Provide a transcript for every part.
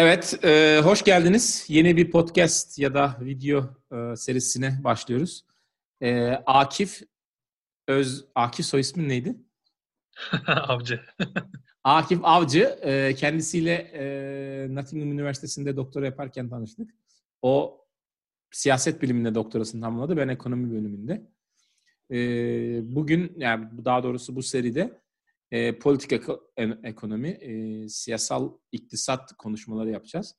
Evet, e, hoş geldiniz. Yeni bir podcast ya da video e, serisine başlıyoruz. E, Akif Öz, Akif soy ismin neydi? Avcı. Akif Avcı, e, kendisiyle e, Nottingham Üniversitesi'nde doktora yaparken tanıştık. O siyaset biliminde doktorasını tamamladı, ben ekonomi bölümünde. E, bugün, yani daha doğrusu bu seride e, politik eko, ekonomi, e, siyasal iktisat konuşmaları yapacağız.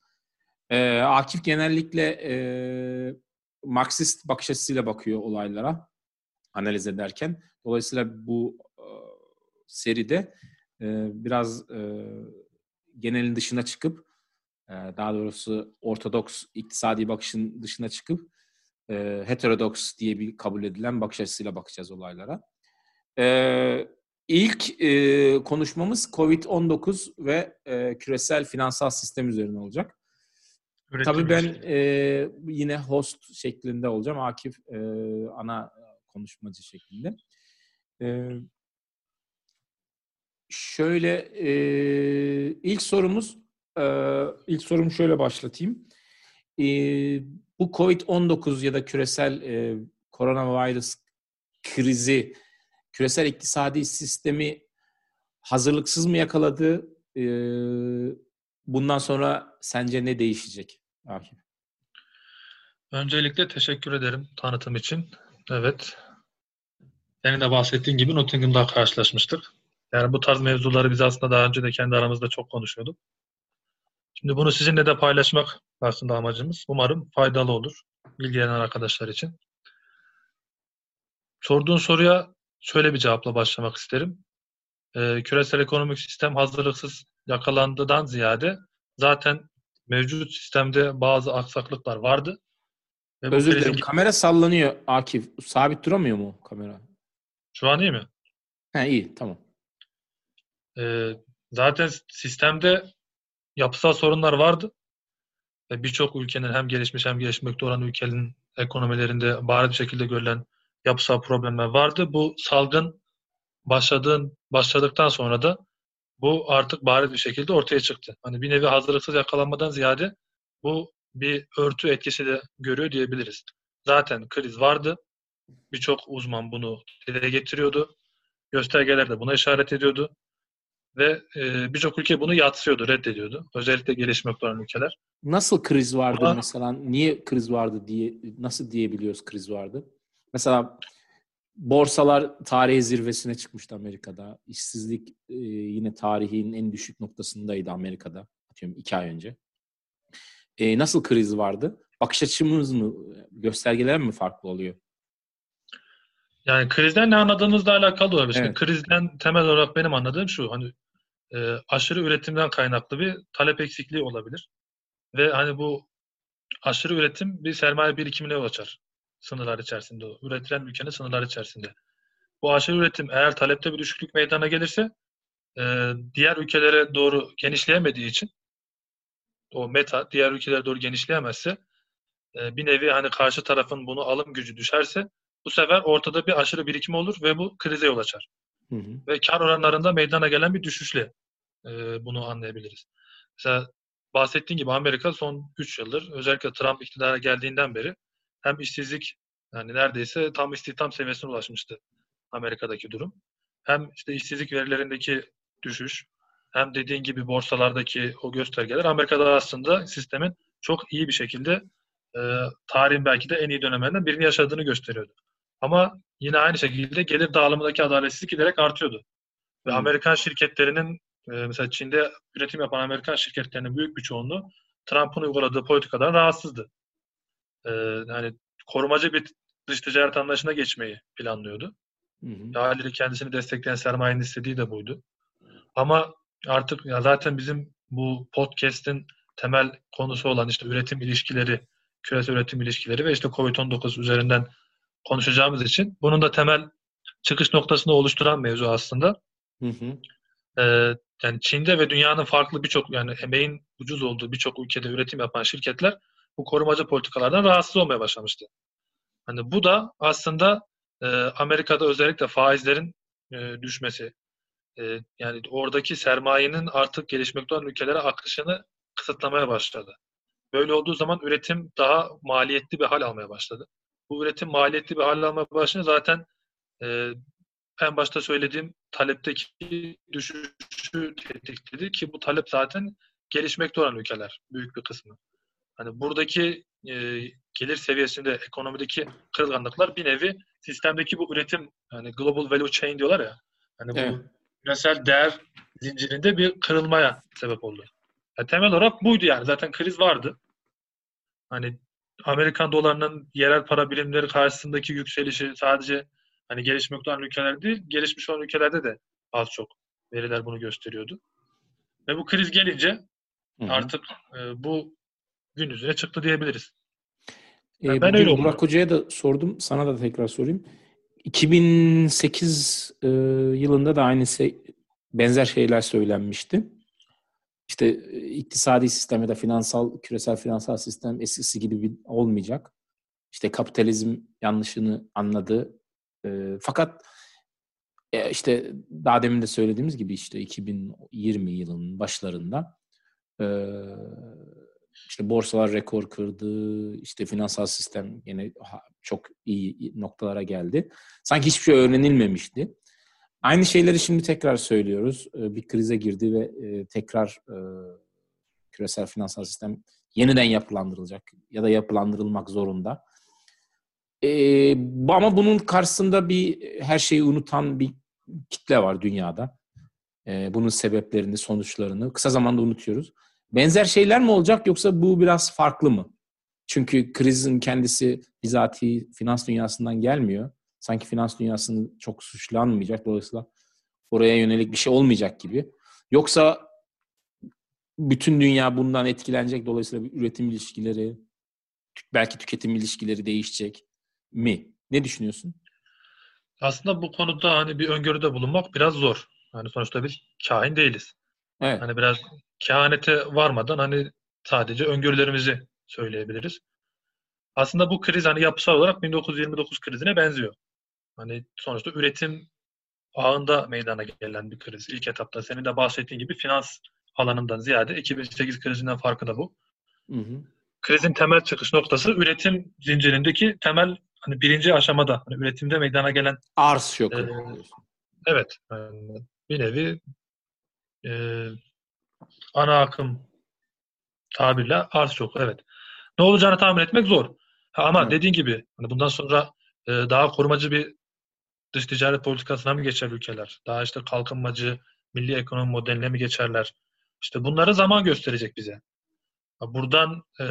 E, Akif genellikle e, Marksist bakış açısıyla bakıyor olaylara analiz ederken. Dolayısıyla bu e, seride e, biraz e, genelin dışına çıkıp e, daha doğrusu ortodoks iktisadi bakışın dışına çıkıp e, heterodoks diye bir kabul edilen bakış açısıyla bakacağız olaylara. E, İlk e, konuşmamız COVID-19 ve e, küresel finansal sistem üzerine olacak. Üretim Tabii ben e, yine host şeklinde olacağım. Akif e, ana konuşmacı şeklinde. E, şöyle e, ilk sorumuz e, ilk sorumu şöyle başlatayım. E, bu COVID-19 ya da küresel e, koronavirüs krizi küresel iktisadi sistemi hazırlıksız mı yakaladı? Ee, bundan sonra sence ne değişecek? Öncelikle teşekkür ederim tanıtım için. Evet. Senin de bahsettiğin gibi Nottingham'da karşılaşmıştık. Yani bu tarz mevzuları biz aslında daha önce de kendi aramızda çok konuşuyorduk. Şimdi bunu sizinle de paylaşmak aslında amacımız. Umarım faydalı olur ilgilenen arkadaşlar için. Sorduğun soruya şöyle bir cevapla başlamak isterim. E, küresel ekonomik sistem hazırlıksız yakalandığından ziyade zaten mevcut sistemde bazı aksaklıklar vardı. Ve Özür dilerim. Krizin... Kamera sallanıyor Akif. Sabit duramıyor mu kamera? Şu an iyi mi? He iyi. Tamam. E, zaten sistemde yapısal sorunlar vardı. Ve birçok ülkenin hem gelişmiş hem gelişmekte olan ülkelerin ekonomilerinde bariz bir şekilde görülen yapısal problemler vardı. Bu salgın başladığın başladıktan sonra da bu artık bariz bir şekilde ortaya çıktı. Hani bir nevi hazırlıksız yakalanmadan ziyade bu bir örtü etkisi de görüyor diyebiliriz. Zaten kriz vardı. Birçok uzman bunu dile getiriyordu. Göstergeler de buna işaret ediyordu. Ve e, birçok ülke bunu yatsıyordu, reddediyordu. Özellikle gelişmekte olan ülkeler. Nasıl kriz vardı Ama, mesela? Niye kriz vardı diye nasıl diyebiliyoruz kriz vardı? Mesela borsalar tarihi zirvesine çıkmıştı Amerika'da. İşsizlik e, yine tarihin en düşük noktasındaydı Amerika'da. Atıyorum iki ay önce. E, nasıl kriz vardı? Bakış açımız mı, göstergeler mi farklı oluyor? Yani krizden ne anladığınızla alakalı olabilir. Evet. Krizden temel olarak benim anladığım şu. Hani e, aşırı üretimden kaynaklı bir talep eksikliği olabilir. Ve hani bu aşırı üretim bir sermaye birikimine yol açar sınırlar içerisinde. Üretilen ülkenin sınırlar içerisinde. Bu aşırı üretim eğer talepte bir düşüklük meydana gelirse e, diğer ülkelere doğru genişleyemediği için o meta diğer ülkelere doğru genişleyemezse e, bir nevi hani karşı tarafın bunu alım gücü düşerse bu sefer ortada bir aşırı birikim olur ve bu krize yol açar. Hı hı. Ve kar oranlarında meydana gelen bir düşüşle e, bunu anlayabiliriz. Mesela bahsettiğim gibi Amerika son 3 yıldır özellikle Trump iktidara geldiğinden beri hem işsizlik yani neredeyse tam istihdam seviyesine ulaşmıştı Amerika'daki durum. Hem işte işsizlik verilerindeki düşüş hem dediğin gibi borsalardaki o göstergeler Amerika'da aslında sistemin çok iyi bir şekilde e, tarihin belki de en iyi dönemlerinden birini yaşadığını gösteriyordu. Ama yine aynı şekilde gelir dağılımındaki adaletsizlik giderek artıyordu. Ve hmm. Amerikan şirketlerinin e, mesela Çin'de üretim yapan Amerikan şirketlerinin büyük bir çoğunluğu Trump'ın uyguladığı politikadan rahatsızdı e, hani korumacı bir dış ticaret anlaşına geçmeyi planlıyordu. Hı hı. Haliyle kendisini destekleyen sermayenin istediği de buydu. Ama artık ya zaten bizim bu podcast'in temel konusu olan işte üretim ilişkileri, küresel üretim ilişkileri ve işte Covid-19 üzerinden konuşacağımız için bunun da temel çıkış noktasını oluşturan mevzu aslında. Hı hı. Ee, yani Çin'de ve dünyanın farklı birçok yani emeğin ucuz olduğu birçok ülkede üretim yapan şirketler bu korumacı politikalardan rahatsız olmaya başlamıştı. Hani bu da aslında e, Amerika'da özellikle faizlerin e, düşmesi, e, yani oradaki sermayenin artık gelişmekte olan ülkelere akışını kısıtlamaya başladı. Böyle olduğu zaman üretim daha maliyetli bir hal almaya başladı. Bu üretim maliyetli bir hal almaya başlayınca zaten e, en başta söylediğim talepteki düşüşü tetikledi ki bu talep zaten gelişmekte olan ülkeler büyük bir kısmı. Hani buradaki e, gelir seviyesinde ekonomideki kırılganlıklar bir nevi sistemdeki bu üretim yani global value chain diyorlar ya hani bu evet. küresel değer zincirinde bir kırılmaya sebep oldu. Yani temel olarak buydu yani. Zaten kriz vardı. Hani Amerikan dolarının yerel para birimleri karşısındaki yükselişi sadece hani gelişmekte olan ülkeler değil, gelişmiş olan ülkelerde de az çok veriler bunu gösteriyordu. Ve bu kriz gelince Hı-hı. artık e, bu gün yüzüne çıktı diyebiliriz. Yani ee, ben öyle Burak Hoca'ya da sordum. Sana da tekrar sorayım. 2008 e, yılında da aynı şey, benzer şeyler söylenmişti. İşte e, iktisadi sistem ya da finansal, küresel finansal sistem eskisi gibi bir, olmayacak. İşte kapitalizm yanlışını anladı. E, fakat e, işte daha demin de söylediğimiz gibi işte 2020 yılının başlarında e, işte borsalar rekor kırdı, işte finansal sistem yine çok iyi noktalara geldi. Sanki hiçbir şey öğrenilmemişti. Aynı şeyleri şimdi tekrar söylüyoruz. Ee, bir krize girdi ve e, tekrar e, küresel finansal sistem yeniden yapılandırılacak ya da yapılandırılmak zorunda. E, ama bunun karşısında bir her şeyi unutan bir kitle var dünyada. Bunun sebeplerini, sonuçlarını kısa zamanda unutuyoruz. Benzer şeyler mi olacak yoksa bu biraz farklı mı? Çünkü krizin kendisi bizatihi finans dünyasından gelmiyor. Sanki finans dünyasının çok suçlanmayacak. Dolayısıyla oraya yönelik bir şey olmayacak gibi. Yoksa bütün dünya bundan etkilenecek. Dolayısıyla üretim ilişkileri, belki tüketim ilişkileri değişecek mi? Ne düşünüyorsun? Aslında bu konuda hani bir öngörüde bulunmak biraz zor. Hani sonuçta biz kahin değiliz. Evet. Hani biraz kehanete varmadan hani sadece öngörülerimizi söyleyebiliriz. Aslında bu kriz hani yapısal olarak 1929 krizine benziyor. Hani sonuçta üretim ağında meydana gelen bir kriz. İlk etapta senin de bahsettiğin gibi finans alanından ziyade 2008 krizinden farkı da bu. Hı hı. Krizin temel çıkış noktası üretim zincirindeki temel hani birinci aşamada hani üretimde meydana gelen arz şoku. E, evet. Yani bir nevi e, ana akım tabirle arz şoku evet. Ne olacağını tahmin etmek zor. Ha, ama evet. dediğin gibi hani bundan sonra e, daha korumacı bir dış ticaret politikasına mı geçer ülkeler? Daha işte kalkınmacı, milli ekonomi modeline mi geçerler? İşte bunları zaman gösterecek bize. Buradan e,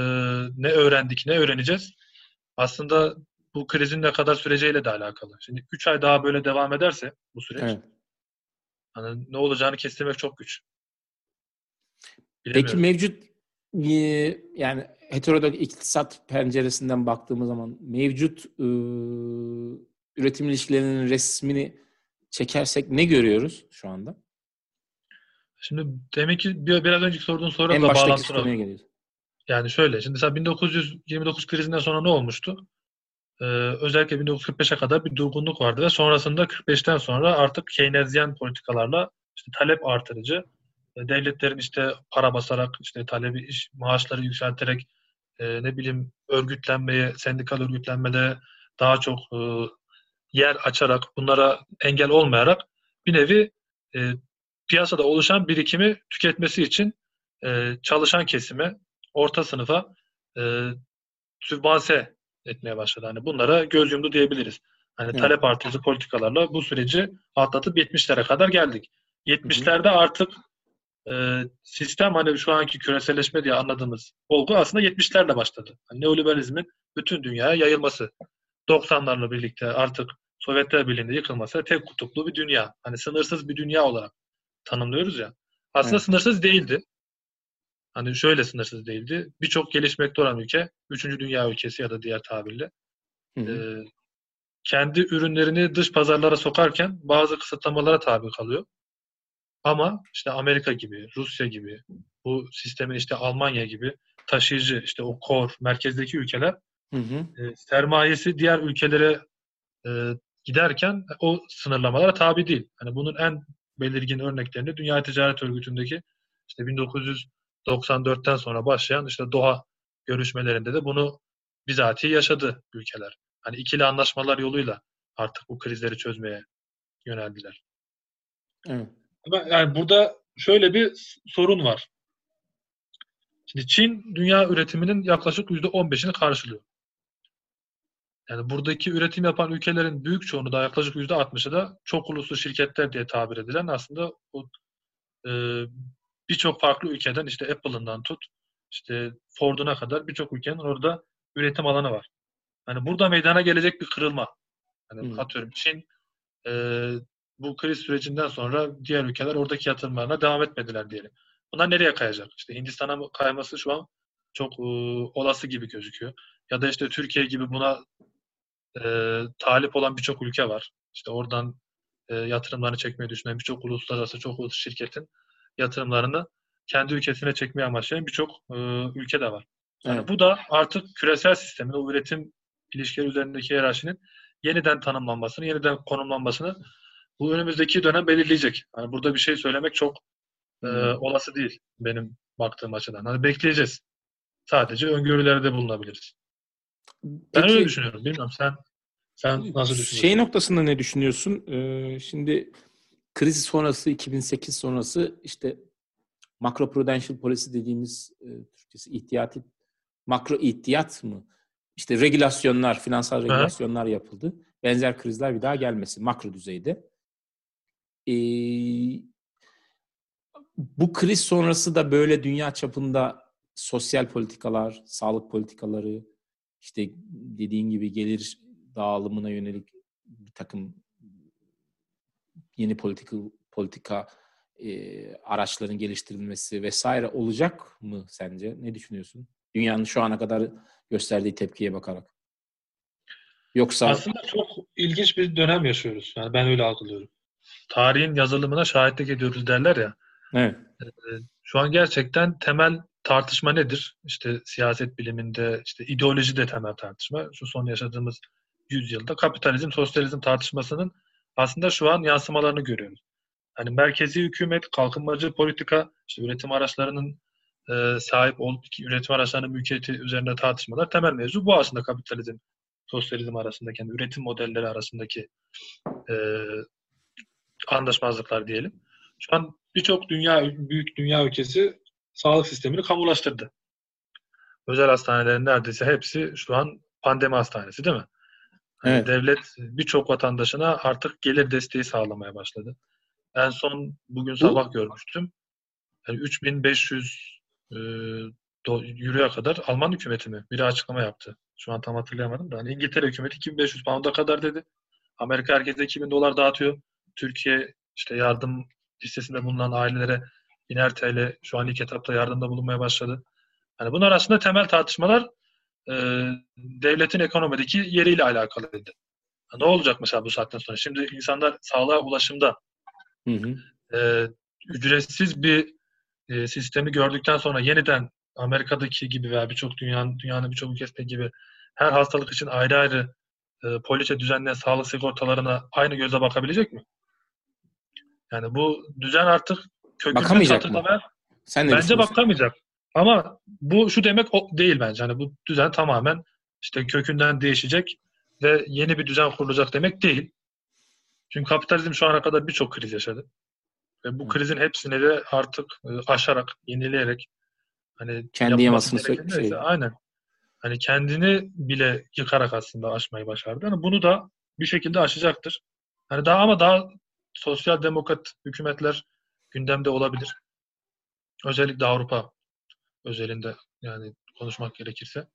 ne öğrendik, ne öğreneceğiz? Aslında bu krizin ne kadar süreceğiyle de alakalı. Şimdi 3 ay daha böyle devam ederse bu süreç evet. hani ne olacağını kestirmek çok güç. Peki mevcut yani heterodok iktisat penceresinden baktığımız zaman mevcut ıı, üretim ilişkilerinin resmini çekersek ne görüyoruz şu anda? Şimdi demek ki biraz önceki sorduğun soruyla en konuya geliyoruz. Yani şöyle, şimdi mesela 1929 krizinden sonra ne olmuştu? Ee, özellikle 1945'e kadar bir durgunluk vardı ve sonrasında 45'ten sonra artık Keynesyen politikalarla işte talep artırıcı, e, devletlerin işte para basarak, işte talebi, iş, maaşları yükselterek, e, ne bileyim örgütlenmeye, sendikal örgütlenmede daha çok e, yer açarak, bunlara engel olmayarak bir nevi e, piyasada oluşan birikimi tüketmesi için e, çalışan kesime, orta sınıfa e, sübvanse etmeye başladı. Hani bunlara göz yumdu diyebiliriz. Hani evet. talep artırıcı politikalarla bu süreci atlatıp 70'lere kadar geldik. 70'lerde artık e, sistem hani şu anki küreselleşme diye anladığımız olgu aslında 70'lerle başladı. Hani neoliberalizmin bütün dünyaya yayılması. 90'larla birlikte artık Sovyetler Birliği'nde yıkılması tek kutuplu bir dünya. Hani sınırsız bir dünya olarak tanımlıyoruz ya. Aslında evet. sınırsız değildi. Hani şöyle sınırsız değildi. Birçok gelişmekte olan ülke, üçüncü dünya ülkesi ya da diğer tabirle hı hı. E, kendi ürünlerini dış pazarlara sokarken bazı kısıtlamalara tabi kalıyor. Ama işte Amerika gibi, Rusya gibi, bu sistemin işte Almanya gibi taşıyıcı, işte o kor, merkezdeki ülkeler hı hı. E, sermayesi diğer ülkelere e, giderken o sınırlamalara tabi değil. Hani bunun en belirgin örneklerini Dünya Ticaret Örgütü'ndeki işte 1990 94'ten sonra başlayan işte Doha görüşmelerinde de bunu bizatihi yaşadı ülkeler. Hani ikili anlaşmalar yoluyla artık bu krizleri çözmeye yöneldiler. Evet. Ama yani burada şöyle bir sorun var. Şimdi Çin dünya üretiminin yaklaşık %15'ini karşılıyor. Yani buradaki üretim yapan ülkelerin büyük çoğunu da yaklaşık %60'ı da çok uluslu şirketler diye tabir edilen aslında o e, birçok farklı ülkeden işte Apple'ından tut işte Ford'una kadar birçok ülkenin orada üretim alanı var. Hani burada meydana gelecek bir kırılma. Hani hmm. atıyorum Çin e, bu kriz sürecinden sonra diğer ülkeler oradaki yatırımlarına devam etmediler diyelim. Bunlar nereye kayacak? İşte Hindistan'a kayması şu an çok e, olası gibi gözüküyor. Ya da işte Türkiye gibi buna e, talip olan birçok ülke var. İşte oradan e, yatırımlarını çekmeyi düşünen birçok uluslararası çok uluslu şirketin yatırımlarını kendi ülkesine çekmeye amaçlayan birçok e, ülke de var. Yani evet. bu da artık küresel sistemin, o üretim ilişkileri üzerindeki hiyerarşinin yeniden tanımlanmasını, yeniden konumlanmasını bu önümüzdeki dönem belirleyecek. Yani burada bir şey söylemek çok e, olası değil benim baktığım açıdan. Hani bekleyeceğiz. Sadece öngörülerde bulunabiliriz. Peki, ben öyle düşünüyorum. Bilmiyorum sen sen nasıl düşünüyorsun? Şey noktasında ne düşünüyorsun? Ee, şimdi kriz sonrası 2008 sonrası işte makro prudential policy dediğimiz e, Türkçesi ihtiyati makro ihtiyat mı? İşte regülasyonlar, finansal regülasyonlar yapıldı. Benzer krizler bir daha gelmesin makro düzeyde. Ee, bu kriz sonrası da böyle dünya çapında sosyal politikalar, sağlık politikaları, işte dediğin gibi gelir dağılımına yönelik bir takım yeni politika, politika e, araçların geliştirilmesi vesaire olacak mı sence? Ne düşünüyorsun? Dünyanın şu ana kadar gösterdiği tepkiye bakarak. Yoksa aslında çok ilginç bir dönem yaşıyoruz. Yani ben öyle algılıyorum. Tarihin yazılımına şahitlik ediyoruz derler ya. Evet. Şu an gerçekten temel tartışma nedir? İşte siyaset biliminde, işte ideoloji de temel tartışma. Şu son yaşadığımız yüzyılda kapitalizm, sosyalizm tartışmasının aslında şu an yansımalarını görüyoruz. Hani merkezi hükümet, kalkınmacı politika, işte üretim araçlarının e, sahip olup üretim araçlarının mülkiyeti üzerinde tartışmalar temel mevzu. Bu aslında kapitalizm, sosyalizm arasındaki, yani üretim modelleri arasındaki e, anlaşmazlıklar diyelim. Şu an birçok dünya büyük dünya ülkesi sağlık sistemini kamulaştırdı. Özel hastanelerin neredeyse hepsi şu an pandemi hastanesi değil mi? Hani evet. Devlet birçok vatandaşına artık gelir desteği sağlamaya başladı. En son bugün sabah Bu... görmüştüm. Yani 3500 e, do, euroya kadar Alman hükümeti mi? Biri açıklama yaptı. Şu an tam hatırlayamadım da. Hani İngiltere hükümeti 2500 pound'a kadar dedi. Amerika herkese 2000 dolar dağıtıyor. Türkiye işte yardım listesinde bulunan ailelere biner TL şu an ilk etapta yardımda bulunmaya başladı. Yani bunlar aslında temel tartışmalar e, devletin ekonomideki yeriyle alakalıydı. Ne olacak mesela bu saatten sonra? Şimdi insanlar sağlığa ulaşımda hı hı. E, ücretsiz bir e, sistemi gördükten sonra yeniden Amerika'daki gibi veya birçok dünyanın dünyanın birçok ülkesinde gibi her hastalık için ayrı ayrı e, poliçe düzenleyen sağlık sigortalarına aynı göze bakabilecek mi? Yani bu düzen artık kökünden satılmaya Sen bence bakamayacak. Ama bu şu demek değil bence. Hani bu düzen tamamen işte kökünden değişecek ve yeni bir düzen kurulacak demek değil. Çünkü kapitalizm şu ana kadar birçok kriz yaşadı. Ve bu krizin hepsini de artık e, aşarak, yenileyerek hani kendi yamasını şey. Aynen. Hani kendini bile yıkarak aslında aşmayı başardı. Yani bunu da bir şekilde aşacaktır. Hani daha ama daha sosyal demokrat hükümetler gündemde olabilir. Özellikle Avrupa özelinde yani konuşmak gerekirse.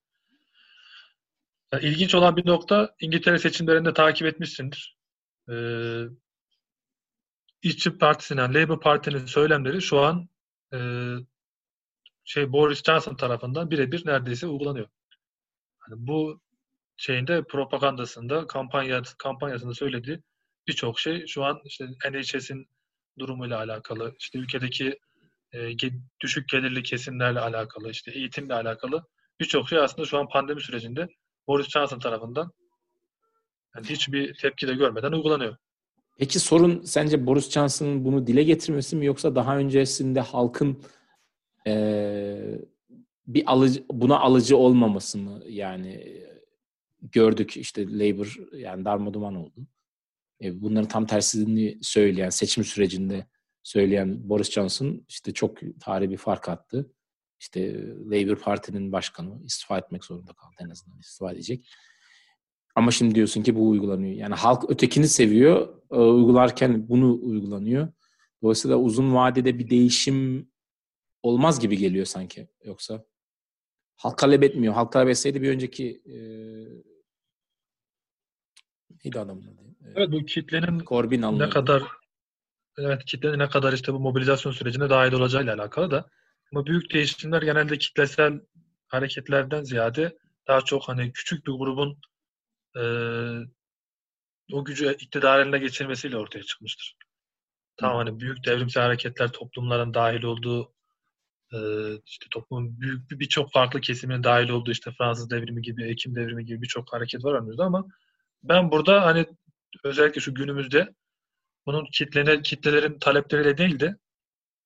İlginç olan bir nokta İngiltere seçimlerinde takip etmişsindir. Ee, İşçi Partisi'nin, Labour Parti'nin söylemleri şu an e, şey Boris Johnson tarafından birebir neredeyse uygulanıyor. Yani bu şeyinde propagandasında kampanya kampanyasında söylediği birçok şey şu an işte NHS'in durumuyla alakalı, işte ülkedeki e, düşük gelirli kesimlerle alakalı, işte eğitimle alakalı birçok şey aslında şu an pandemi sürecinde Boris Johnson tarafından yani hiçbir tepki de görmeden uygulanıyor. Peki sorun sence Boris Johnson'ın bunu dile getirmesi mi yoksa daha öncesinde halkın Ee, bir alıcı buna alıcı olmaması mı yani gördük işte Labour yani darmaduman oldu. E, bunların tam tersini söyleyen seçim sürecinde söyleyen Boris Johnson işte çok tarihi bir fark attı. İşte Labour Parti'nin başkanı istifa etmek zorunda kaldı en azından istifa edecek. Ama şimdi diyorsun ki bu uygulanıyor. Yani halk ötekini seviyor, e, uygularken bunu uygulanıyor. Dolayısıyla uzun vadede bir değişim olmaz gibi geliyor sanki yoksa. Halk talep etmiyor. Halk talep etseydi bir önceki e, neydi adamın adı? Evet bu kitlenin Corbyn ne kadar evet kitlenin ne kadar işte bu mobilizasyon sürecine dahil olacağıyla alakalı da. Ama büyük değişimler genelde kitlesel hareketlerden ziyade daha çok hani küçük bir grubun e, o gücü iktidar eline geçirmesiyle ortaya çıkmıştır. Tamam hani büyük devrimsel hareketler toplumların dahil olduğu e, işte toplumun büyük birçok farklı kesiminin dahil olduğu işte Fransız devrimi gibi, Ekim devrimi gibi birçok hareket var önümüzde ama ben burada hani özellikle şu günümüzde bunun kitlene, kitlelerin talepleriyle değil de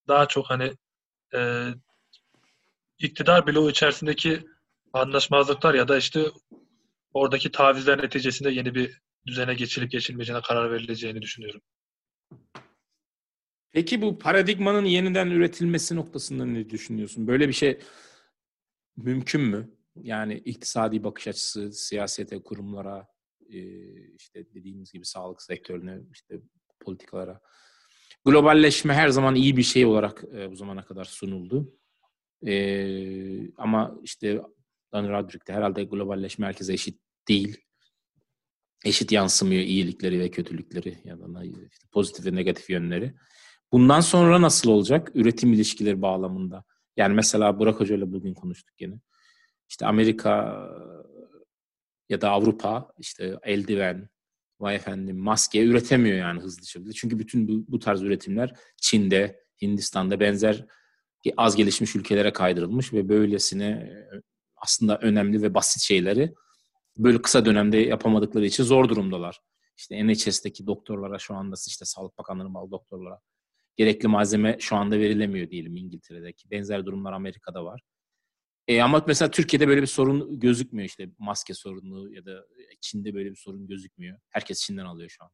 daha çok hani e, iktidar bloğu içerisindeki anlaşmazlıklar ya da işte oradaki tavizler neticesinde yeni bir düzene geçilip geçilmeyeceğine karar verileceğini düşünüyorum. Peki bu paradigmanın yeniden üretilmesi noktasında ne düşünüyorsun? Böyle bir şey mümkün mü? Yani iktisadi bakış açısı, siyasete, kurumlara, işte dediğimiz gibi sağlık sektörüne, işte politikalara. Globalleşme her zaman iyi bir şey olarak bu zamana kadar sunuldu. Ama işte Dan Radrick de herhalde globalleşme herkese eşit değil. Eşit yansımıyor iyilikleri ve kötülükleri ya da işte pozitif ve negatif yönleri. Bundan sonra nasıl olacak? Üretim ilişkileri bağlamında. Yani mesela Burak Hoca ile bugün konuştuk yine. İşte Amerika ya da Avrupa işte eldiven, vay efendim maske üretemiyor yani hızlı şekilde. Çünkü bütün bu, bu tarz üretimler Çin'de, Hindistan'da benzer az gelişmiş ülkelere kaydırılmış ve böylesine aslında önemli ve basit şeyleri böyle kısa dönemde yapamadıkları için zor durumdalar. İşte NHS'teki doktorlara şu anda işte Sağlık Bakanlığı'nın bağlı doktorlara gerekli malzeme şu anda verilemiyor diyelim İngiltere'deki. Benzer durumlar Amerika'da var. E ama mesela Türkiye'de böyle bir sorun gözükmüyor işte maske sorunu ya da Çin'de böyle bir sorun gözükmüyor. Herkes Çin'den alıyor şu anda.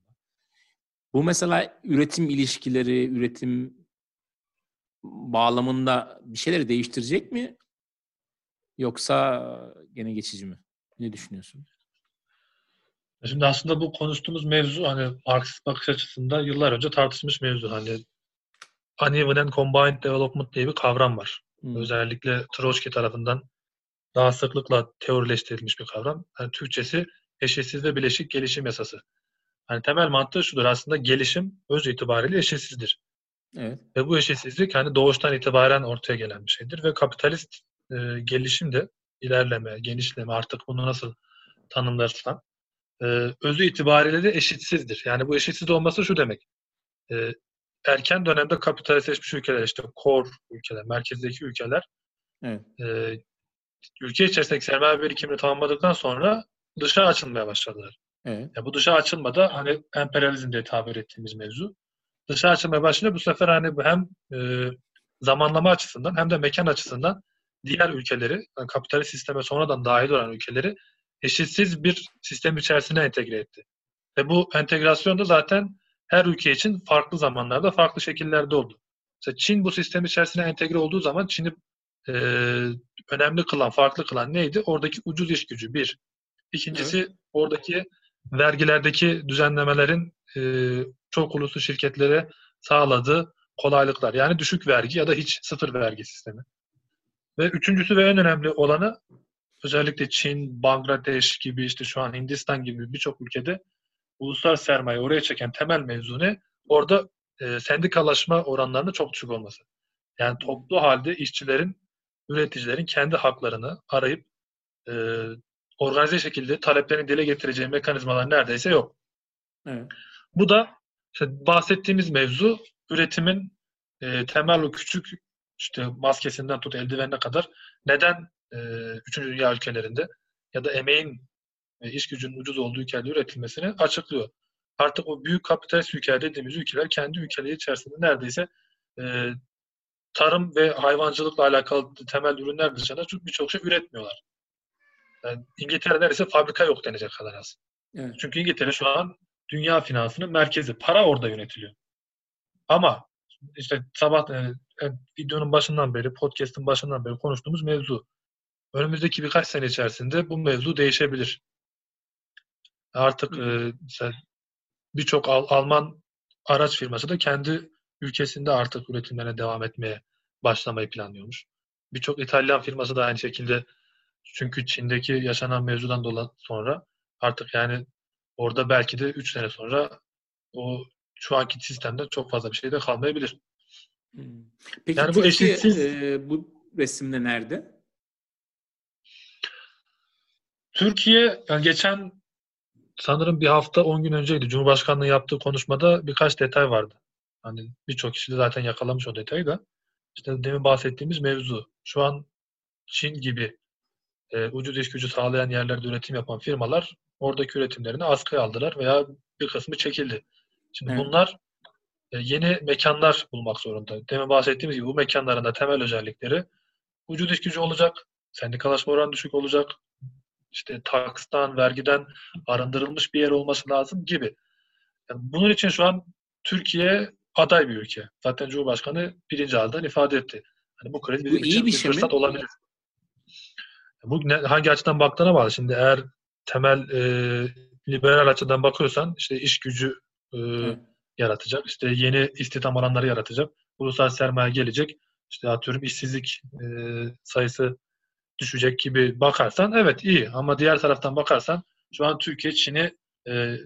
Bu mesela üretim ilişkileri, üretim bağlamında bir şeyleri değiştirecek mi? Yoksa gene geçici mi? Ne düşünüyorsun? Şimdi aslında bu konuştuğumuz mevzu hani Marksist bakış açısında yıllar önce tartışmış mevzu. Hani uneven and combined development diye bir kavram var. Hmm. Özellikle Trotsky tarafından daha sıklıkla teorileştirilmiş bir kavram. Yani Türkçesi eşitsiz ve bileşik gelişim yasası. Yani temel mantığı şudur aslında gelişim öz itibariyle eşitsizdir. Evet. Ve bu eşitsizlik hani doğuştan itibaren ortaya gelen bir şeydir ve kapitalist e, gelişim de ilerleme, genişleme artık bunu nasıl tanımlarsan e, özü itibariyle de eşitsizdir. Yani bu eşitsiz olması şu demek. E, erken dönemde kapitalistleşmiş ülkeler işte core ülkeler, merkezdeki ülkeler evet. e, ülke içerisindeki sermaye birikimini tamamladıktan sonra dışa açılmaya başladılar. Evet. Ya bu dışa açılmada hani emperyalizm diye tabir ettiğimiz mevzu. Dışa açılmaya başlayınca bu sefer hani hem e, zamanlama açısından hem de mekan açısından diğer ülkeleri, yani kapitalist sisteme sonradan dahil olan ülkeleri eşitsiz bir sistem içerisine entegre etti. Ve bu entegrasyon da zaten her ülke için farklı zamanlarda, farklı şekillerde oldu. Mesela Çin bu sistem içerisine entegre olduğu zaman Çin'i e, önemli kılan, farklı kılan neydi? Oradaki ucuz iş gücü bir. İkincisi evet. oradaki vergilerdeki düzenlemelerin e, çok uluslu şirketlere sağladığı kolaylıklar. Yani düşük vergi ya da hiç sıfır vergi sistemi. Ve üçüncüsü ve en önemli olanı özellikle Çin, Bangladeş gibi işte şu an Hindistan gibi birçok ülkede uluslararası sermaye oraya çeken temel mevzu ne? Orada e, sendikalaşma oranlarının çok düşük olması. Yani toplu halde işçilerin, üreticilerin kendi haklarını arayıp e, organize şekilde taleplerini dile getireceği mekanizmalar neredeyse yok. Evet. Bu da işte bahsettiğimiz mevzu üretimin e, temel o küçük işte maskesinden tut eldivenine kadar neden e, 3. dünya ülkelerinde ya da emeğin iş gücünün ucuz olduğu ülkelerde üretilmesini açıklıyor. Artık o büyük kapitalist ülkeler dediğimiz ülkeler kendi ülkeleri içerisinde neredeyse e, tarım ve hayvancılıkla alakalı temel ürünler dışında birçok şey üretmiyorlar. Yani İngiltere neredeyse fabrika yok denecek kadar az. Evet. Çünkü İngiltere şu an dünya finansının merkezi. Para orada yönetiliyor. Ama işte sabah e, e, videonun başından beri, podcast'ın başından beri konuştuğumuz mevzu. Önümüzdeki birkaç sene içerisinde bu mevzu değişebilir. Artık e, birçok Al- Alman araç firması da kendi ülkesinde artık üretimlerine devam etmeye başlamayı planlıyormuş. Birçok İtalyan firması da aynı şekilde çünkü Çin'deki yaşanan mevzudan dolayı sonra artık yani orada belki de 3 sene sonra o şu anki sistemde çok fazla bir şey de kalmayabilir. Peki yani bu eşitsiz e, bu resimde nerede? Türkiye yani geçen sanırım bir hafta 10 gün önceydi. Cumhurbaşkanlığı yaptığı konuşmada birkaç detay vardı. Hani birçok kişi de zaten yakalamış o detayı da. İşte demin bahsettiğimiz mevzu. Şu an Çin gibi e, ucuz iş gücü sağlayan yerlerde üretim yapan firmalar oradaki üretimlerini askıya aldılar veya bir kısmı çekildi. Şimdi evet. bunlar e, yeni mekanlar bulmak zorunda. Demin bahsettiğimiz gibi bu mekanların da temel özellikleri ucuz iş gücü olacak, sendikalaşma oranı düşük olacak, işte takstan, vergiden arındırılmış bir yer olması lazım gibi. Yani bunun için şu an Türkiye aday bir ülke. Zaten Cumhurbaşkanı birinci ağızdan ifade etti. Hani bu kriz bizim bu için bir, şey fırsat mi? olabilir. Bu ne, hangi açıdan baktığına bağlı. Şimdi eğer temel e, liberal açıdan bakıyorsan işte iş gücü e, yaratacak. İşte yeni istihdam alanları yaratacak. Ulusal sermaye gelecek. İşte atıyorum işsizlik e, sayısı düşecek gibi bakarsan evet iyi. Ama diğer taraftan bakarsan şu an Türkiye Çin'i e,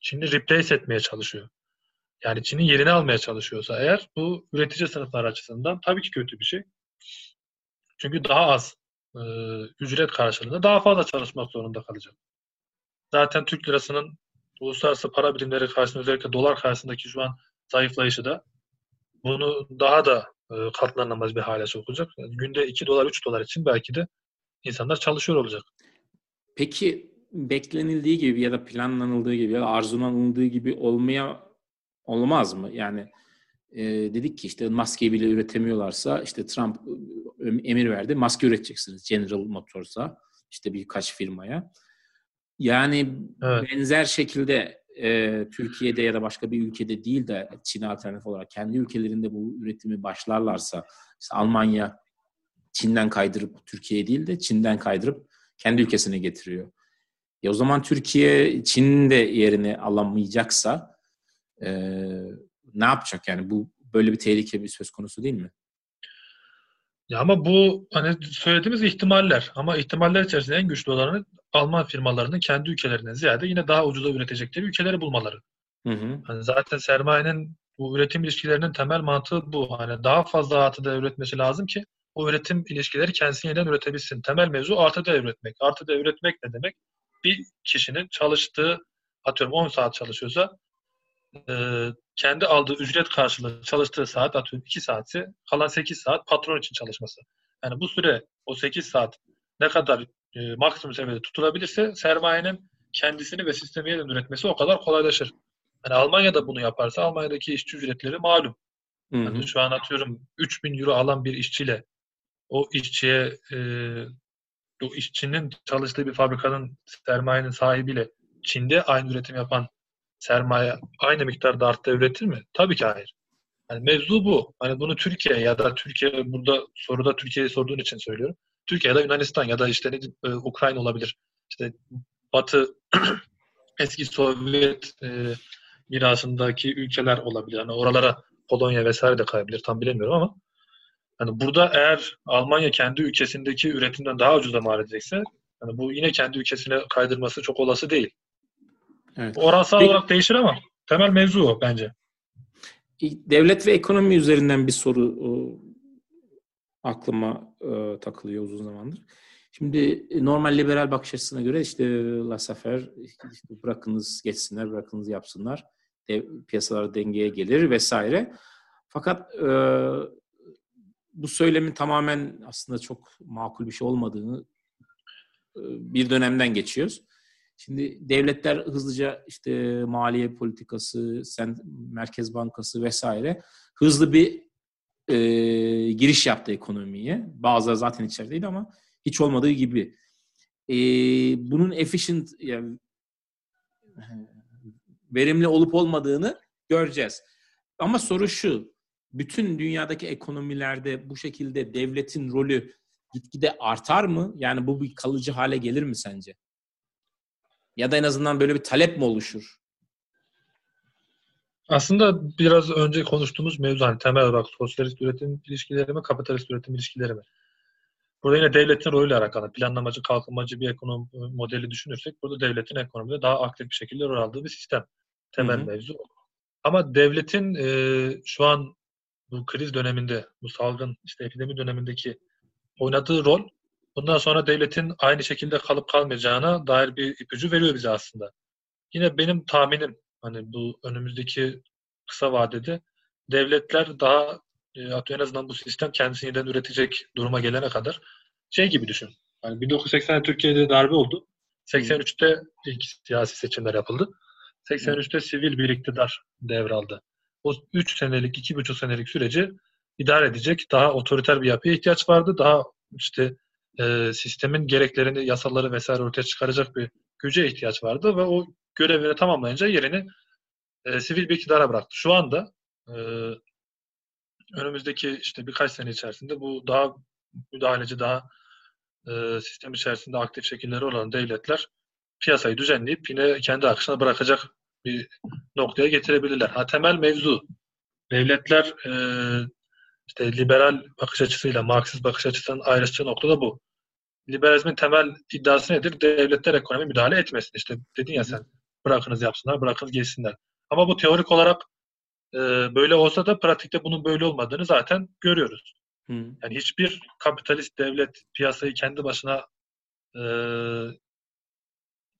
Çin'i replace etmeye çalışıyor. Yani Çin'in yerini almaya çalışıyorsa eğer bu üretici sınıflar açısından tabii ki kötü bir şey. Çünkü daha az e, ücret karşılığında daha fazla çalışmak zorunda kalacak. Zaten Türk lirasının uluslararası para birimleri karşısında özellikle dolar karşısındaki şu an zayıflayışı da bunu daha da katlanamaz bir hale sokacak. Yani günde 2 dolar 3 dolar için belki de insanlar çalışıyor olacak. Peki beklenildiği gibi ya da planlanıldığı gibi ya da arzulanıldığı gibi olmaya olmaz mı? Yani e, dedik ki işte maske bile üretemiyorlarsa işte Trump e, emir verdi maske üreteceksiniz General Motors'a işte birkaç firmaya. Yani evet. benzer şekilde e, Türkiye'de ya da başka bir ülkede değil de Çin alternatif olarak kendi ülkelerinde bu üretimi başlarlarsa işte Almanya Çin'den kaydırıp Türkiye'ye değil de Çin'den kaydırıp kendi ülkesine getiriyor. Ya o zaman Türkiye Çin'in de yerini alamayacaksa e, ne yapacak yani bu böyle bir tehlike bir söz konusu değil mi? Ya ama bu hani söylediğimiz ihtimaller ama ihtimaller içerisinde en güçlü olanı Alman firmalarının kendi ülkelerinden ziyade yine daha ucuza üretecekleri ülkeleri bulmaları. Hı hı. Hani zaten sermayenin bu üretim ilişkilerinin temel mantığı bu. Hani daha fazla artıda üretmesi lazım ki o üretim ilişkileri kendisini yeniden üretebilsin. Temel mevzu artıda üretmek. Artıda üretmek ne demek? Bir kişinin çalıştığı atıyorum 10 saat çalışıyorsa e, kendi aldığı ücret karşılığı çalıştığı saat atıyorum 2 saati kalan 8 saat patron için çalışması. Yani bu süre o 8 saat ne kadar e, maksimum seviyede tutulabilirse sermayenin kendisini ve sistemi yeniden üretmesi o kadar kolaylaşır. Yani Almanya'da bunu yaparsa Almanya'daki işçi ücretleri malum. Hı hı. Yani şu an atıyorum 3000 euro alan bir işçiyle o işçiye e, o işçinin çalıştığı bir fabrikanın sermayenin sahibiyle Çin'de aynı üretim yapan sermaye aynı miktarda arttı üretir mi? Tabii ki hayır. Yani mevzu bu. Hani bunu Türkiye ya da Türkiye burada soruda Türkiye'yi sorduğun için söylüyorum. Türkiye ya da Yunanistan ya da işte e, Ukrayna olabilir. İşte Batı eski Sovyet e, mirasındaki ülkeler olabilir. Yani oralara Polonya vesaire de kayabilir. Tam bilemiyorum ama hani burada eğer Almanya kendi ülkesindeki üretimden daha ucuza mal edecekse yani bu yine kendi ülkesine kaydırması çok olası değil. Evet. Oransal Peki, olarak değişir ama temel mevzu o bence. Devlet ve ekonomi üzerinden bir soru aklıma e, takılıyor uzun zamandır. Şimdi e, normal liberal bakış açısına göre işte laissez işte bırakınız geçsinler, bırakınız yapsınlar. Dev, piyasalar dengeye gelir vesaire. Fakat e, bu söylemin tamamen aslında çok makul bir şey olmadığını e, bir dönemden geçiyoruz. Şimdi devletler hızlıca işte maliye politikası, sen Merkez Bankası vesaire hızlı bir e, giriş yaptı ekonomiye. Bazıları zaten içerideydi ama hiç olmadığı gibi. E, bunun efficient yani, verimli olup olmadığını göreceğiz. Ama soru şu. Bütün dünyadaki ekonomilerde bu şekilde devletin rolü gitgide artar mı? Yani bu bir kalıcı hale gelir mi sence? Ya da en azından böyle bir talep mi oluşur? Aslında biraz önce konuştuğumuz mevzu hani temel olarak sosyalist üretim ilişkileri mi, kapitalist üretim ilişkileri mi? Burada yine devletin rolüyle alakalı. Planlamacı, kalkınmacı bir ekonomi modeli düşünürsek burada devletin ekonomide daha aktif bir şekilde rol aldığı bir sistem. Temel Hı-hı. mevzu. Ama devletin e, şu an bu kriz döneminde, bu salgın işte epidemi dönemindeki oynadığı rol bundan sonra devletin aynı şekilde kalıp kalmayacağına dair bir ipucu veriyor bize aslında. Yine benim tahminim hani bu önümüzdeki kısa vadede devletler daha e, en azından bu sistem kendisini yeniden üretecek duruma gelene kadar şey gibi düşün. Yani 1980'de Türkiye'de darbe oldu. 83'te ilk siyasi seçimler yapıldı. 83'te sivil bir iktidar devraldı. O 3 senelik, 2,5 senelik süreci idare edecek daha otoriter bir yapıya ihtiyaç vardı. Daha işte e, sistemin gereklerini, yasaları vesaire ortaya çıkaracak bir güce ihtiyaç vardı ve o görevini tamamlayınca yerini e, sivil bir iktidara bıraktı. Şu anda e, önümüzdeki işte birkaç sene içerisinde bu daha müdahaleci, daha e, sistem içerisinde aktif şekilleri olan devletler piyasayı düzenleyip yine kendi akışına bırakacak bir noktaya getirebilirler. Ha temel mevzu devletler e, işte liberal bakış açısıyla Marksist bakış açısının ayrıştığı nokta da bu. Liberalizmin temel iddiası nedir? Devletler ekonomi müdahale etmesin. İşte dedin ya sen bırakınız yapsınlar, bırakınız geçsinler. Ama bu teorik olarak e, böyle olsa da pratikte bunun böyle olmadığını zaten görüyoruz. Hı. Yani hiçbir kapitalist devlet piyasayı kendi başına e,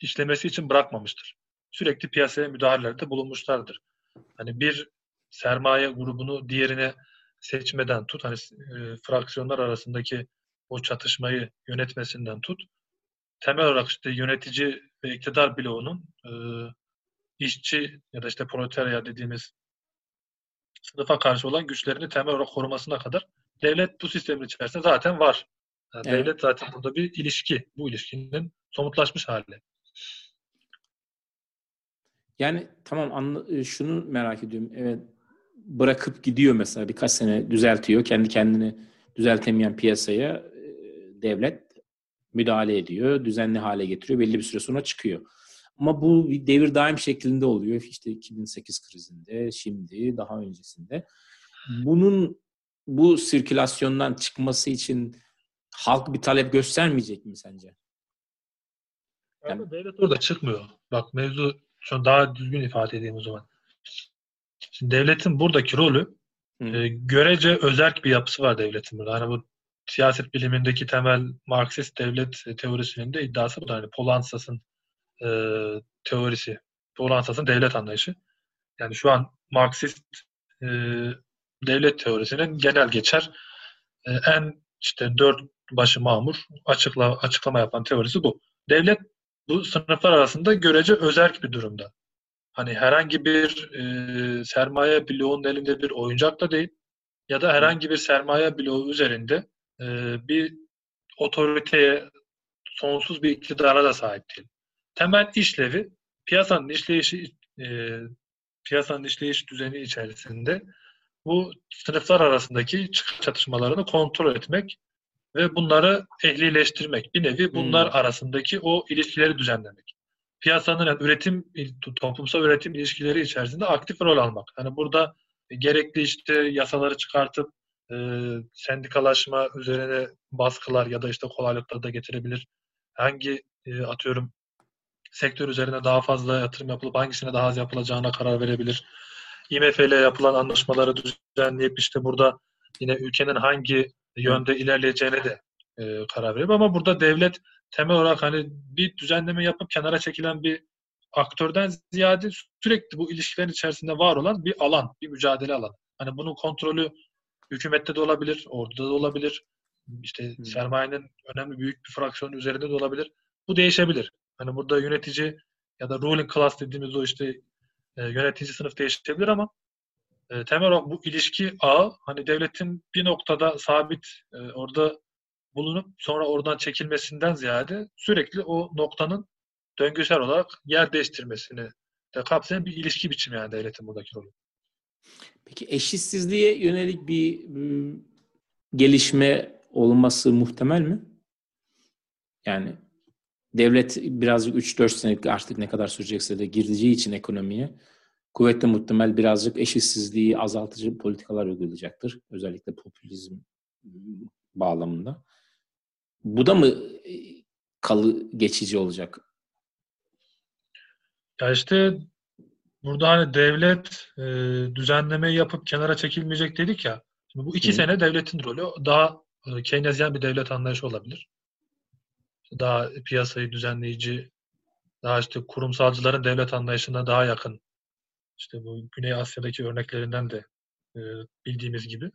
işlemesi için bırakmamıştır. Sürekli piyasaya müdahalelerde bulunmuşlardır. Hani bir sermaye grubunu diğerine seçmeden tut, hani e, fraksiyonlar arasındaki o çatışmayı yönetmesinden tut, temel olarak işte yönetici ve iktidar bloğunun e, işçi ya da işte proletarya dediğimiz sınıfa karşı olan güçlerini temel olarak korumasına kadar devlet bu sistemin içerisinde zaten var. Yani evet. Devlet zaten burada bir ilişki. Bu ilişkinin somutlaşmış hali. Yani tamam anla, e, şunu merak ediyorum. Evet bırakıp gidiyor mesela birkaç sene düzeltiyor. Kendi kendini düzeltemeyen piyasaya e, devlet müdahale ediyor. Düzenli hale getiriyor. Belli bir süre sonra çıkıyor. Ama bu bir devir daim şeklinde oluyor. İşte 2008 krizinde, şimdi, daha öncesinde. Bunun bu sirkülasyondan çıkması için halk bir talep göstermeyecek mi sence? Yani, devlet orada çıkmıyor. Bak mevzu şu daha düzgün ifade edeyim o zaman. Şimdi devletin buradaki rolü e, görece özerk bir yapısı var devletin burada. Hani bu siyaset bilimindeki temel Marksist devlet teorisinin de iddiası bu da. Hani Polansas'ın e, teorisi. Polansas'ın devlet anlayışı. Yani şu an Marksist e, devlet teorisinin genel geçer e, en işte dört başı mamur açıkla, açıklama yapan teorisi bu. Devlet bu sınıflar arasında görece özerk bir durumda. Hani herhangi bir e, sermaye bloğunun elinde bir oyuncak da değil ya da herhangi bir sermaye bloğu üzerinde e, bir otoriteye sonsuz bir iktidara da sahip değil. Temel işlevi piyasanın işleyişi e, piyasanın işleyiş düzeni içerisinde bu sınıflar arasındaki çatışmalarını kontrol etmek ve bunları ehlileştirmek. Bir nevi bunlar hmm. arasındaki o ilişkileri düzenlemek. Piyasanın yani üretim, toplumsal üretim ilişkileri içerisinde aktif rol almak. Hani burada gerekli işte yasaları çıkartıp e, sendikalaşma üzerine baskılar ya da işte kolaylıklar da getirebilir. Hangi e, atıyorum sektör üzerine daha fazla yatırım yapılıp hangisine daha az yapılacağına karar verebilir. IMF ile yapılan anlaşmaları düzenleyip işte burada yine ülkenin hangi yönde ilerleyeceğine de e, karar veriyor. Ama burada devlet temel olarak hani bir düzenleme yapıp kenara çekilen bir aktörden ziyade sürekli bu ilişkilerin içerisinde var olan bir alan, bir mücadele alanı. Hani bunun kontrolü hükümette de olabilir, orada da olabilir. İşte hmm. sermayenin önemli büyük bir fraksiyonu üzerinde de olabilir. Bu değişebilir. Hani burada yönetici ya da ruling class dediğimiz o işte e, yönetici sınıf değişebilir ama e, temel olarak bu ilişki ağı hani devletin bir noktada sabit e, orada bulunup sonra oradan çekilmesinden ziyade sürekli o noktanın döngüsel olarak yer değiştirmesini de kapsayan bir ilişki biçimi yani devletin buradaki rolü. Peki eşitsizliğe yönelik bir gelişme olması muhtemel mi? Yani devlet birazcık 3-4 senelik artık ne kadar sürecekse de girdiği için ekonomiye kuvvetli muhtemel birazcık eşitsizliği azaltıcı politikalar uygulayacaktır. Özellikle popülizm bağlamında. Bu da mı kalı geçici olacak? Ya işte burada hani devlet e, düzenlemeyi yapıp kenara çekilmeyecek dedik ya. Şimdi bu iki Hı. sene devletin rolü daha e, Keynesyen bir devlet anlayışı olabilir. Daha piyasayı düzenleyici, daha işte kurumsalcıların devlet anlayışına daha yakın. İşte bu Güney Asya'daki örneklerinden de e, bildiğimiz gibi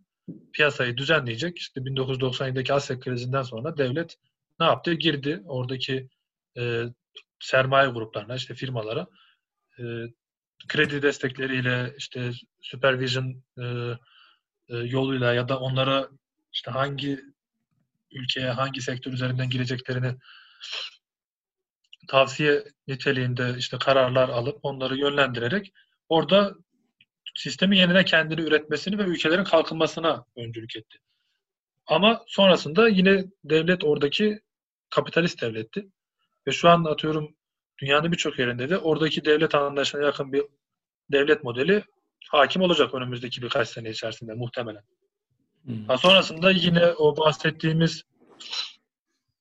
piyasayı düzenleyecek. İşte 1997'deki Asya krizinden sonra devlet ne yaptı? Girdi oradaki e, sermaye gruplarına, işte firmalara e, kredi destekleriyle, işte supervision e, e, yoluyla ya da onlara işte hangi ülkeye, hangi sektör üzerinden gireceklerini tavsiye niteliğinde işte kararlar alıp onları yönlendirerek orada sistemin yeniden kendini üretmesini ve ülkelerin kalkınmasına öncülük etti. Ama sonrasında yine devlet oradaki kapitalist devletti. Ve şu an atıyorum dünyanın birçok yerinde de oradaki devlet anlayışına yakın bir devlet modeli hakim olacak önümüzdeki birkaç sene içerisinde muhtemelen. Hmm. Ha, sonrasında yine o bahsettiğimiz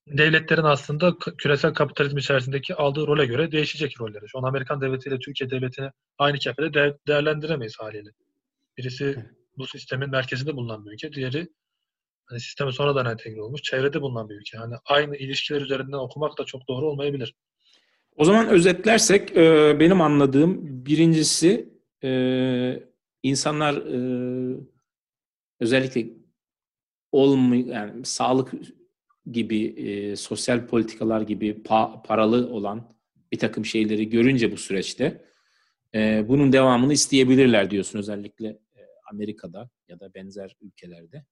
devletlerin aslında küresel kapitalizm içerisindeki aldığı role göre değişecek rolleri. Şu an Amerikan devletiyle Türkiye devletini aynı kefede de- değerlendiremeyiz haliyle. Birisi bu sistemin merkezinde bulunan bir ülke, diğeri hani sisteme sonradan entegre olmuş, çevrede bulunan bir ülke. Yani aynı ilişkiler üzerinden okumak da çok doğru olmayabilir. O zaman özetlersek e, benim anladığım birincisi e, insanlar e, özellikle olmuyor yani sağlık gibi sosyal politikalar gibi pa, paralı olan bir takım şeyleri görünce bu süreçte bunun devamını isteyebilirler diyorsun özellikle Amerika'da ya da benzer ülkelerde.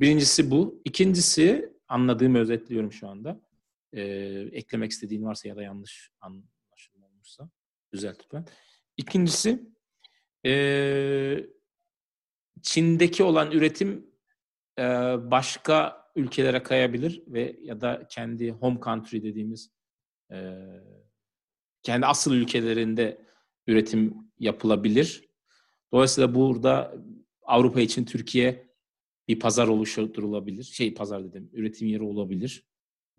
Birincisi bu. İkincisi anladığımı özetliyorum şu anda. E, eklemek istediğin varsa ya da yanlış anlaşılmamışsa düzelt lütfen. İkincisi e, Çin'deki olan üretim e, başka ülkelere kayabilir ve ya da kendi home country dediğimiz e, kendi asıl ülkelerinde üretim yapılabilir. Dolayısıyla burada Avrupa için Türkiye bir pazar oluşturulabilir. Şey pazar dedim, üretim yeri olabilir.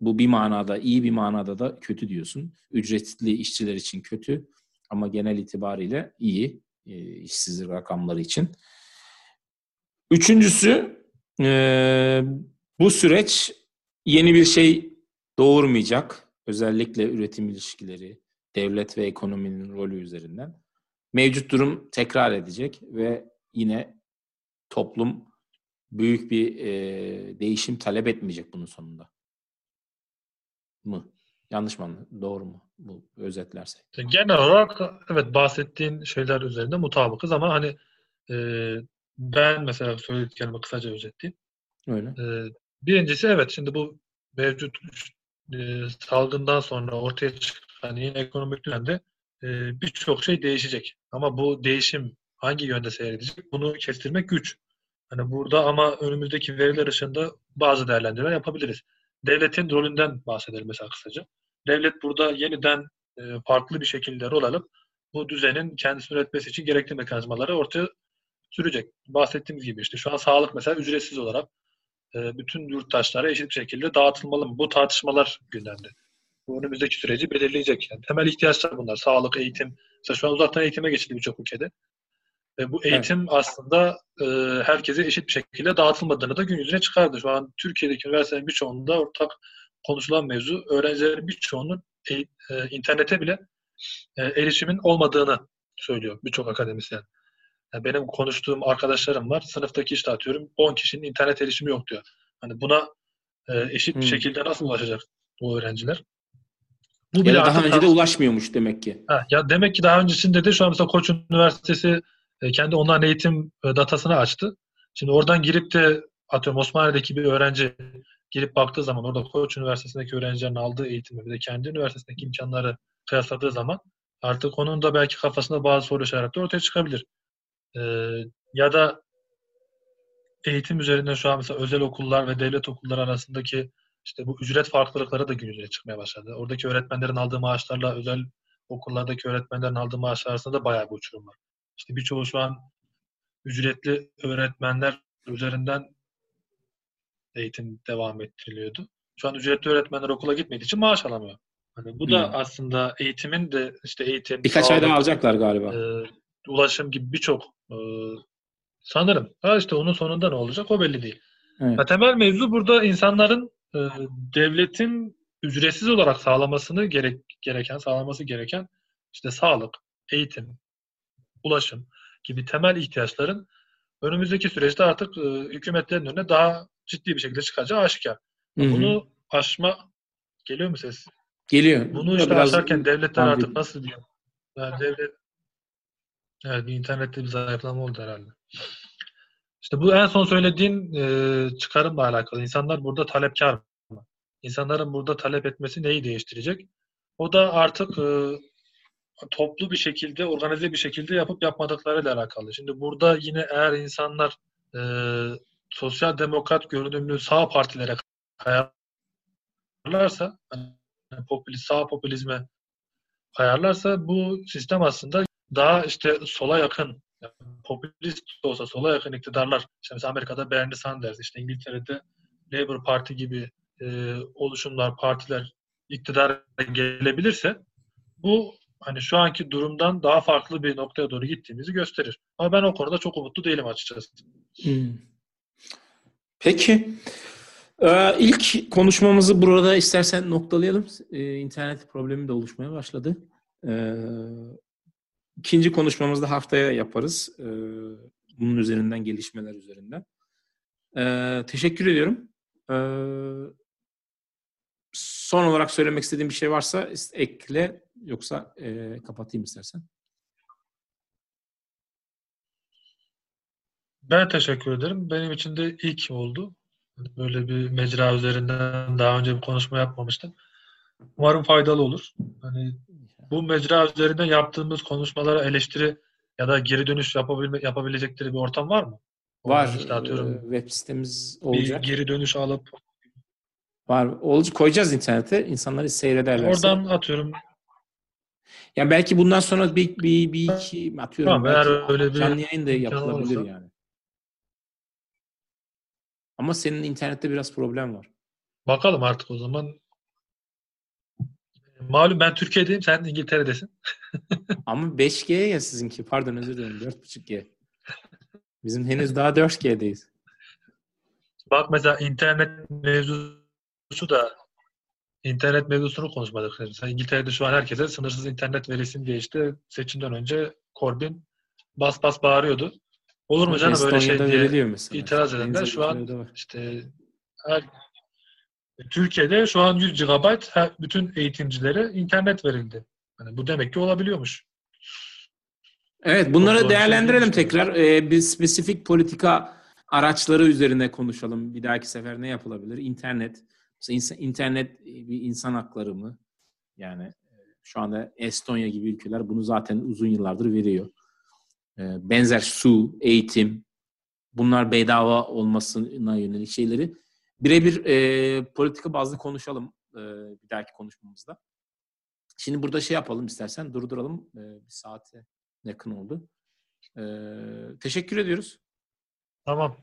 Bu bir manada iyi bir manada da kötü diyorsun. Ücretli işçiler için kötü ama genel itibariyle iyi e, işsizlik rakamları için. Üçüncüsü e, bu süreç yeni bir şey doğurmayacak. Özellikle üretim ilişkileri, devlet ve ekonominin rolü üzerinden. Mevcut durum tekrar edecek ve yine toplum büyük bir e, değişim talep etmeyecek bunun sonunda. Mı? Yanlış mı anladım? Doğru mu? Bu özetlersek. Genel olarak evet bahsettiğin şeyler üzerinde mutabıkız ama hani e, ben mesela söylediklerimi kısaca özetleyeyim. Öyle. E, birincisi evet şimdi bu mevcut e, salgından sonra ortaya çıkan yeni ekonomik düzende e, birçok şey değişecek. Ama bu değişim hangi yönde seyredecek bunu kestirmek güç. Hani burada ama önümüzdeki veriler ışığında bazı değerlendirmeler yapabiliriz. Devletin rolünden bahsedelim mesela kısaca. Devlet burada yeniden e, farklı bir şekilde rol alıp bu düzenin kendisini üretmesi için gerekli mekanizmaları ortaya sürecek. Bahsettiğimiz gibi işte şu an sağlık mesela ücretsiz olarak e, bütün yurttaşlara eşit bir şekilde dağıtılmalı mı? Bu tartışmalar gündemde. Bu önümüzdeki süreci belirleyecek. Yani temel ihtiyaçlar bunlar. Sağlık, eğitim. Mesela şu an uzaktan eğitime geçildi birçok ülkede. Ve bu eğitim evet. aslında e, herkese eşit bir şekilde dağıtılmadığını da gün yüzüne çıkardı. Şu an Türkiye'deki üniversitelerin birçoğunda ortak konuşulan mevzu öğrencilerin birçoğunun e, e, internete bile e, erişimin olmadığını söylüyor birçok akademisyen. Yani benim konuştuğum arkadaşlarım var. Sınıftaki işte atıyorum 10 kişinin internet erişimi yok diyor. Hani buna e, eşit hmm. bir şekilde nasıl ulaşacak bu öğrenciler? Bu ya da daha önce de ulaşmıyormuş demek ki. Ha, ya demek ki daha öncesinde de şu an mesela Koç Üniversitesi kendi onların eğitim e, datasını açtı. Şimdi oradan girip de atıyorum Osmaniye'deki bir öğrenci girip baktığı zaman orada Koç Üniversitesi'ndeki öğrencilerin aldığı eğitimi bir de kendi üniversitesindeki imkanları kıyasladığı zaman artık onun da belki kafasında bazı soru işaretleri ortaya çıkabilir. Ee, ya da eğitim üzerinden şu an mesela özel okullar ve devlet okulları arasındaki işte bu ücret farklılıkları da gün çıkmaya başladı. Oradaki öğretmenlerin aldığı maaşlarla özel okullardaki öğretmenlerin aldığı maaşlar arasında da bayağı bir uçurum var. İşte birçoğu şu an ücretli öğretmenler üzerinden eğitim devam ettiriliyordu. Şu an ücretli öğretmenler okula gitmediği için maaş alamıyor. Hani bu da hmm. aslında eğitimin de işte eğitim birkaç ayda alacaklar galiba. E, ulaşım gibi birçok e, sanırım. Ha işte onun sonunda ne olacak o belli değil. Evet. Ya temel mevzu burada insanların e, devletin ücretsiz olarak sağlamasını gerek gereken sağlaması gereken işte sağlık, eğitim, ulaşım gibi temel ihtiyaçların önümüzdeki süreçte artık e, hükümetlerin önüne daha ciddi bir şekilde çıkacağı aşikar. Hı-hı. Bunu aşma geliyor mu ses? Geliyor. Bunu işte biraz aşarken devletler artık nasıl diyeyim? Yani devlet Evet bir internette bir zayıflama oldu herhalde. İşte bu en son söylediğin e, çıkarımla alakalı. İnsanlar burada talepkar mı? İnsanların burada talep etmesi neyi değiştirecek? O da artık e, toplu bir şekilde, organize bir şekilde yapıp yapmadıklarıyla alakalı. Şimdi burada yine eğer insanlar e, sosyal demokrat görünümlü sağ partilere kayarlarsa, yani popülist, sağ popülizme kayarlarsa bu sistem aslında daha işte sola yakın yani popülist olsa sola yakın iktidarlar işte mesela Amerika'da Bernie Sanders işte İngiltere'de Labour Parti gibi e, oluşumlar, partiler iktidar gelebilirse bu hani şu anki durumdan daha farklı bir noktaya doğru gittiğimizi gösterir. Ama ben o konuda çok umutlu değilim açıkçası. Hmm. Peki. Ee, ilk konuşmamızı burada istersen noktalayalım. Ee, internet problemi de oluşmaya başladı. Ee, ikinci konuşmamızda haftaya yaparız. Ee, bunun üzerinden, gelişmeler üzerinden. Ee, teşekkür ediyorum. Ee, son olarak söylemek istediğim bir şey varsa ekle yoksa e, kapatayım istersen. Ben teşekkür ederim. Benim için de ilk oldu. Böyle bir mecra üzerinden daha önce bir konuşma yapmamıştım. Umarım faydalı olur. Hani bu mecra üzerinden yaptığımız konuşmalara eleştiri ya da geri dönüş yapabilme, yapabilecekleri bir ortam var mı? Var. İşte atıyorum. Web sitemiz olacak. Bir geri dönüş alıp Var. Olucu koyacağız internete. İnsanları seyrederler. Oradan atıyorum. Yani belki bundan sonra bir, bir, bir iki atıyorum. Tamam, eğer öyle bir canlı yayın da yapılabilir olursa. yani. Ama senin internette biraz problem var. Bakalım artık o zaman. Malum ben Türkiye'deyim, sen İngiltere'desin. Ama 5G ya sizinki. Pardon özür dilerim. 4.5G. Bizim henüz daha 4G'deyiz. Bak mesela internet mevzusu da internet mevzusunu konuşmadık. Mesela İngiltere'de şu an herkese sınırsız internet verilsin diye işte seçimden önce Corbyn bas bas bağırıyordu. Olur mu canım böyle şey diye mesela. itiraz edenler şu an işte her, Türkiye'de şu an 100 GB her, bütün eğitimcilere internet verildi. Yani bu demek ki olabiliyormuş. Evet bunları Çok değerlendirelim şey tekrar. Ee, bir spesifik politika araçları üzerine konuşalım. Bir dahaki sefer ne yapılabilir? İnternet. Mesela internet e, bir insan hakları mı? Yani e, şu anda Estonya gibi ülkeler bunu zaten uzun yıllardır veriyor. Ee, benzer su, eğitim, bunlar bedava olmasına yönelik şeyleri birebir e, politika bazlı konuşalım e, bir dahaki konuşmamızda. Şimdi burada şey yapalım istersen durduralım. E, bir saate yakın oldu. E, teşekkür ediyoruz. Tamam.